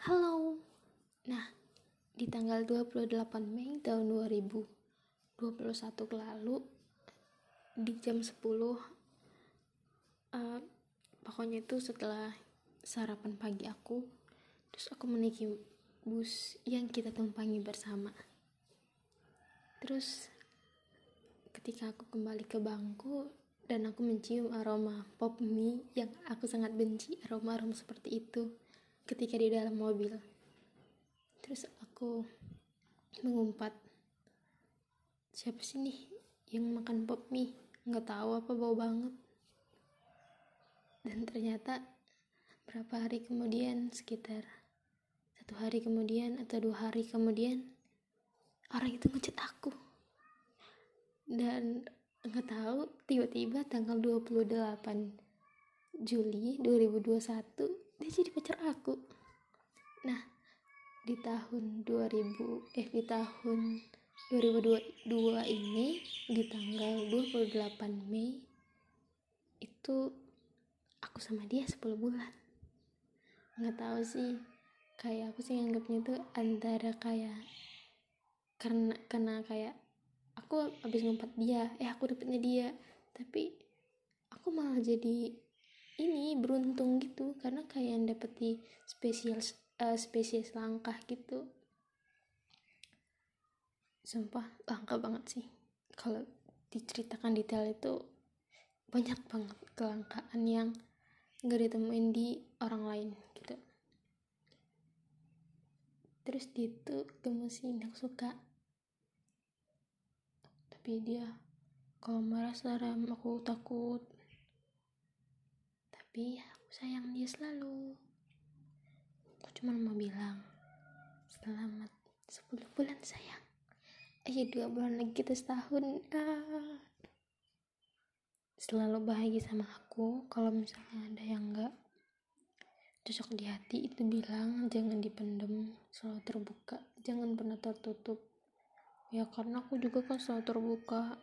Halo. Nah, di tanggal 28 Mei tahun 2021 lalu di jam 10 uh, eh, pokoknya itu setelah sarapan pagi aku terus aku menaiki bus yang kita tumpangi bersama terus ketika aku kembali ke bangku dan aku mencium aroma pop mie yang aku sangat benci aroma-aroma seperti itu ketika di dalam mobil. Terus aku mengumpat siapa sih nih yang makan pop mie nggak tahu apa bau banget. Dan ternyata berapa hari kemudian sekitar satu hari kemudian atau dua hari kemudian orang itu ngechat aku. Dan nggak tahu tiba-tiba tanggal 28 Juli 2021 dia jadi pacar aku. Nah di tahun 2000 eh di tahun 2022 ini di tanggal 28 Mei itu aku sama dia 10 bulan. Nggak tahu sih kayak aku sih nganggapnya tuh antara kayak karena karena kayak aku habis ngumpat dia eh aku dapetnya dia tapi aku malah jadi ini beruntung gitu karena kayak yang dapet di spesies uh, spesies langkah gitu. Sumpah langka banget sih. Kalau diceritakan detail itu banyak banget kelangkaan yang gak ditemuin di orang lain gitu. Terus dia tuh gemesin aku suka. Tapi dia kalau marah seram aku takut tapi aku sayang dia selalu. Aku cuma mau bilang selamat 10 bulan sayang. Ayo dua bulan lagi kita setahun. Ah. selalu bahagia sama aku. Kalau misalnya ada yang enggak cocok di hati itu bilang jangan dipendem selalu terbuka. Jangan pernah tertutup. Ya karena aku juga kan selalu terbuka.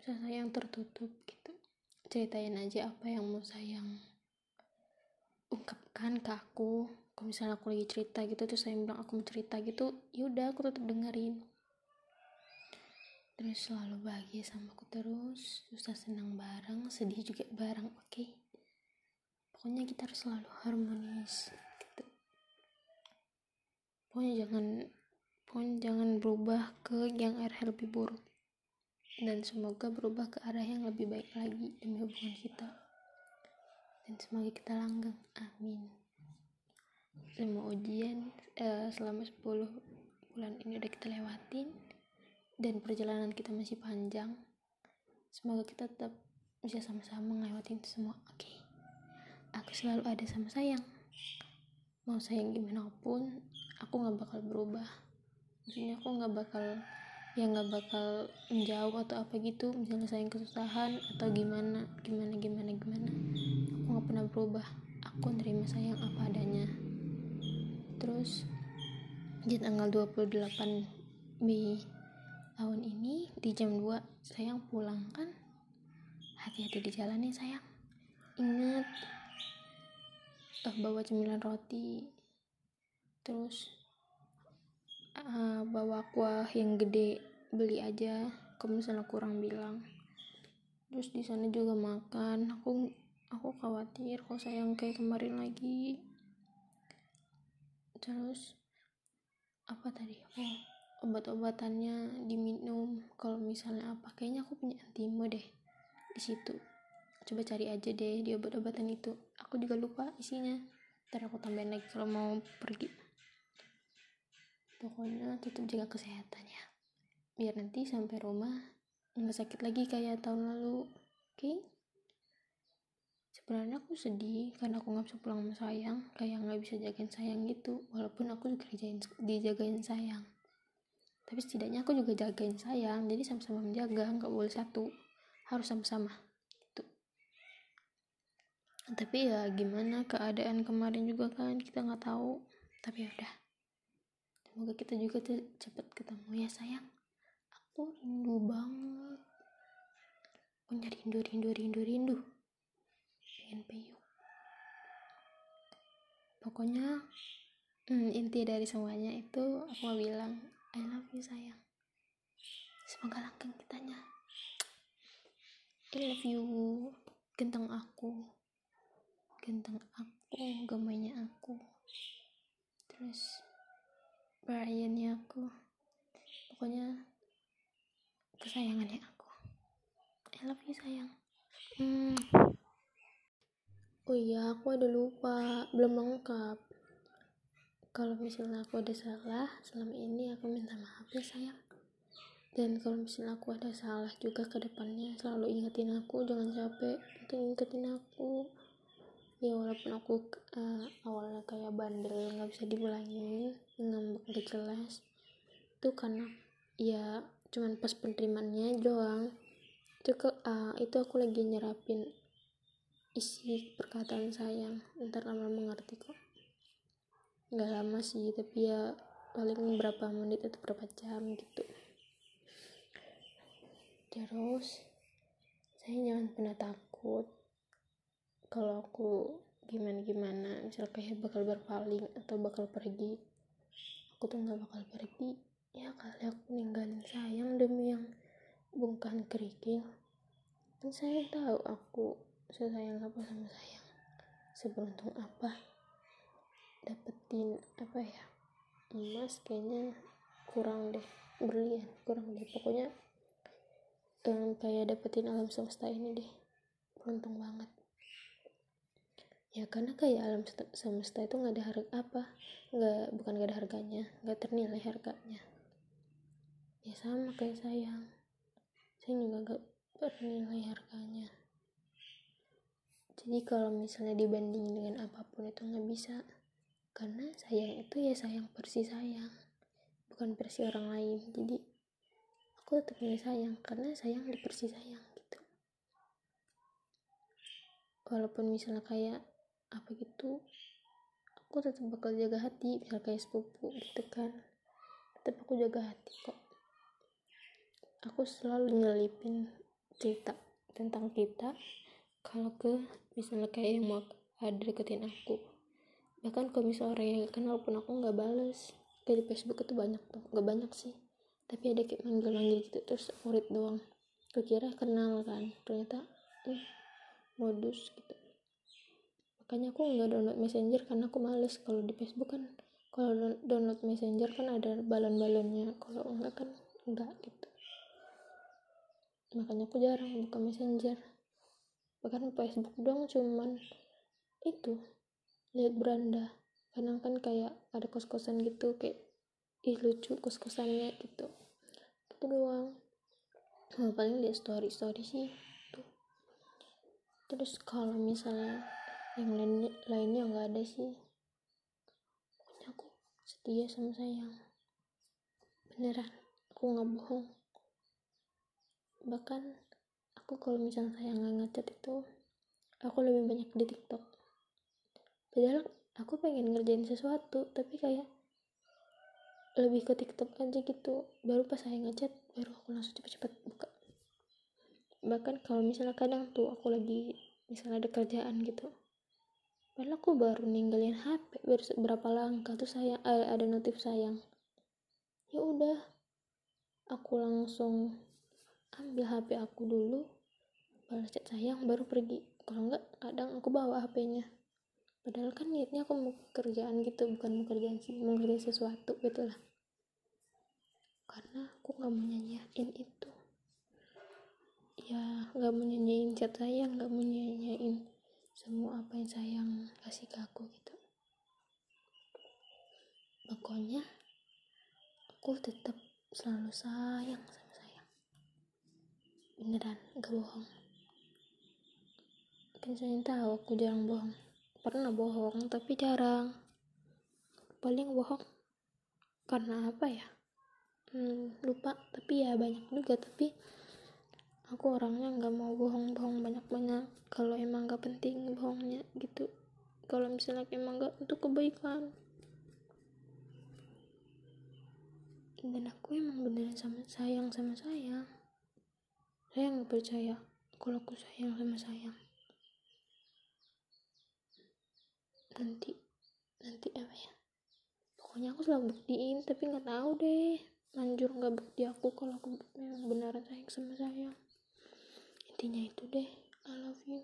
Bisa sayang tertutup gitu ceritain aja apa yang mau sayang ungkapkan ke aku. Kalau misalnya aku lagi cerita gitu terus saya bilang aku mau cerita gitu yaudah aku tetap dengerin. Terus selalu bahagia sama aku terus susah senang bareng sedih juga bareng oke? Okay? pokoknya kita harus selalu harmonis gitu. Pokoknya jangan pokoknya jangan berubah ke yang arah lebih buruk dan semoga berubah ke arah yang lebih baik lagi demi hubungan kita. Dan semoga kita langgeng. Amin. Semua ujian eh, selama 10 bulan ini udah kita lewatin. Dan perjalanan kita masih panjang. Semoga kita tetap bisa sama-sama ngelewatin semua oke? Okay. aku selalu ada sama sayang. Mau sayang gimana pun aku nggak bakal berubah. Maksudnya aku nggak bakal yang nggak bakal menjauh atau apa gitu misalnya saya kesusahan atau gimana gimana gimana gimana. Aku nggak pernah berubah. Aku nerima sayang apa adanya. Terus di tanggal 28 Mei tahun ini di jam 2 sayang pulang kan? Hati-hati di jalan ya sayang. Ingat uh, bawa cemilan roti. Terus uh, bawa kuah yang gede beli aja kalau misalnya kurang bilang. Terus di sana juga makan. Aku aku khawatir kalau sayang kayak kemarin lagi. Terus apa tadi? Oh obat-obatannya diminum. Kalau misalnya apa kayaknya aku punya antimo deh di situ. Coba cari aja deh di obat-obatan itu. Aku juga lupa isinya. Ntar aku tambahin lagi kalau mau pergi pokoknya tetap jaga kesehatannya biar nanti sampai rumah nggak sakit lagi kayak tahun lalu oke? Okay? sebenarnya aku sedih karena aku nggak bisa pulang sama sayang kayak nggak bisa jagain sayang gitu. Walaupun aku juga dijagain, dijagain sayang. Tapi setidaknya aku juga jagain sayang jadi sama-sama menjaga nggak boleh satu harus sama-sama gitu. Tapi ya gimana keadaan kemarin juga kan kita nggak tahu. Tapi ya udah semoga kita juga cepet ketemu ya sayang. Aku rindu banget. Punya rindu rindu rindu rindu. Pengen pokoknya hmm, inti dari semuanya itu aku mau bilang I love you sayang. Semoga langgeng kitanya. I love you. Genteng aku. Genteng aku gemaynya aku. Terus Briannya aku. Pokoknya kesayangannya aku. I love you sayang. Hmm. oh iya aku ada lupa. Belum lengkap. Kalau misalnya aku ada salah selama ini aku minta maaf ya sayang. Dan kalau misalnya aku ada salah juga ke depannya selalu ingetin aku. Jangan capek untuk ingetin aku ya walaupun aku uh, awalnya kayak bandel nggak bisa dibilangin ngambek gak jelas. Itu karena ya cuman pas penerimaannya doang. Itu ke uh, itu aku lagi nyerapin isi perkataan sayang. Ntar lama mengerti kok. Nggak lama sih tapi ya paling berapa menit atau berapa jam gitu. Terus saya jangan pernah takut kalau aku gimana gimana misal kayak bakal berpaling atau bakal pergi aku tuh nggak bakal pergi. Ya kali aku ninggalin sayang demi yang bungkan kerikil. Dan saya tahu aku sayang apa sama sayang. Seberuntung apa dapetin apa ya emas kayaknya kurang deh berlian kurang deh. Pokoknya um, kayak dapetin alam semesta ini deh. Beruntung banget ya karena kayak alam semesta itu nggak ada harga apa nggak bukan nggak ada harganya nggak ternilai harganya. Ya sama kayak sayang. Saya juga nggak ternilai harganya. Jadi kalau misalnya dibanding dengan apa pun itu nggak bisa. Karena sayang itu ya sayang persis sayang bukan versi orang lain. Jadi aku tetap milih sayang karena sayang di persis sayang gitu. Walaupun misalnya kayak apa gitu aku tetap bakal jaga hati misal kayak sepupu gitu kan. Tetap aku jaga hati kok. Aku selalu nyelipin cerita tentang kita kalau ke misalnya kayak yang mau ada deketin aku. Bahkan kalau misalnya orang yang kenal pun aku nggak bales. Kayak di Facebook itu banyak tuh nggak banyak sih. Tapi ada kayak manggil-manggil gitu terus murid doang. Kira kenal kan ternyata eh, modus gitu makanya aku nggak download messenger karena aku males kalau di Facebook kan. Kalau download messenger kan ada balon-balonnya. Kalau enggak kan enggak gitu. Makanya aku jarang buka messenger. Bahkan Facebook doang cuman itu lihat beranda. Kadang kan kayak ada kos-kosan gitu kayak ih lucu kos-kosannya gitu. Itu doang. Nah, paling lihat story story sih tuh. Terus kalau misalnya yang lain lainnya nggak ada sih. Pokoknya aku setia sama sayang. Beneran aku nggak bohong. Bahkan aku kalau misalnya sayang nggak ngechat itu aku lebih banyak di tiktok. Padahal aku pengen ngerjain sesuatu tapi kayak lebih ke tiktok aja gitu. Baru pas saya ngechat baru aku langsung cepet-cepet buka. Bahkan kalau misalnya kadang tuh aku lagi misalnya ada kerjaan gitu padahal aku baru ninggalin HP baru berapa langkah tuh saya eh, ada notif sayang. Ya udah aku langsung ambil HP aku dulu balas chat sayang baru pergi. Kalau enggak kadang aku bawa HP-nya padahal kan niatnya aku mau kerjaan gitu bukan mau kerjaan sih mau kerja sesuatu gitu lah. Karena aku nggak mau nyanyain itu. Ya nggak mau nyanyain chat saya nggak mau nyanyain semua apa yang sayang kasih ke aku gitu. Pokoknya aku tetap selalu sayang sama sayang. Beneran gak bohong. Kan saya tahu aku jarang bohong. Pernah bohong tapi jarang. Paling bohong karena apa ya? Hmm, lupa tapi ya banyak juga tapi aku orangnya nggak mau bohong-bohong banyak-banyak. Kalau emang nggak penting bohongnya gitu. Kalau misalnya emang nggak untuk kebaikan. Dan aku emang beneran sama sayang sama sayang. Saya nggak percaya kalau aku sayang sama sayang. Nanti pokoknya aku selalu buktiin tapi nggak tahu deh. Lanjut nggak bukti aku kalau aku memang beneran sayang sama saya intinya itu deh. I love you.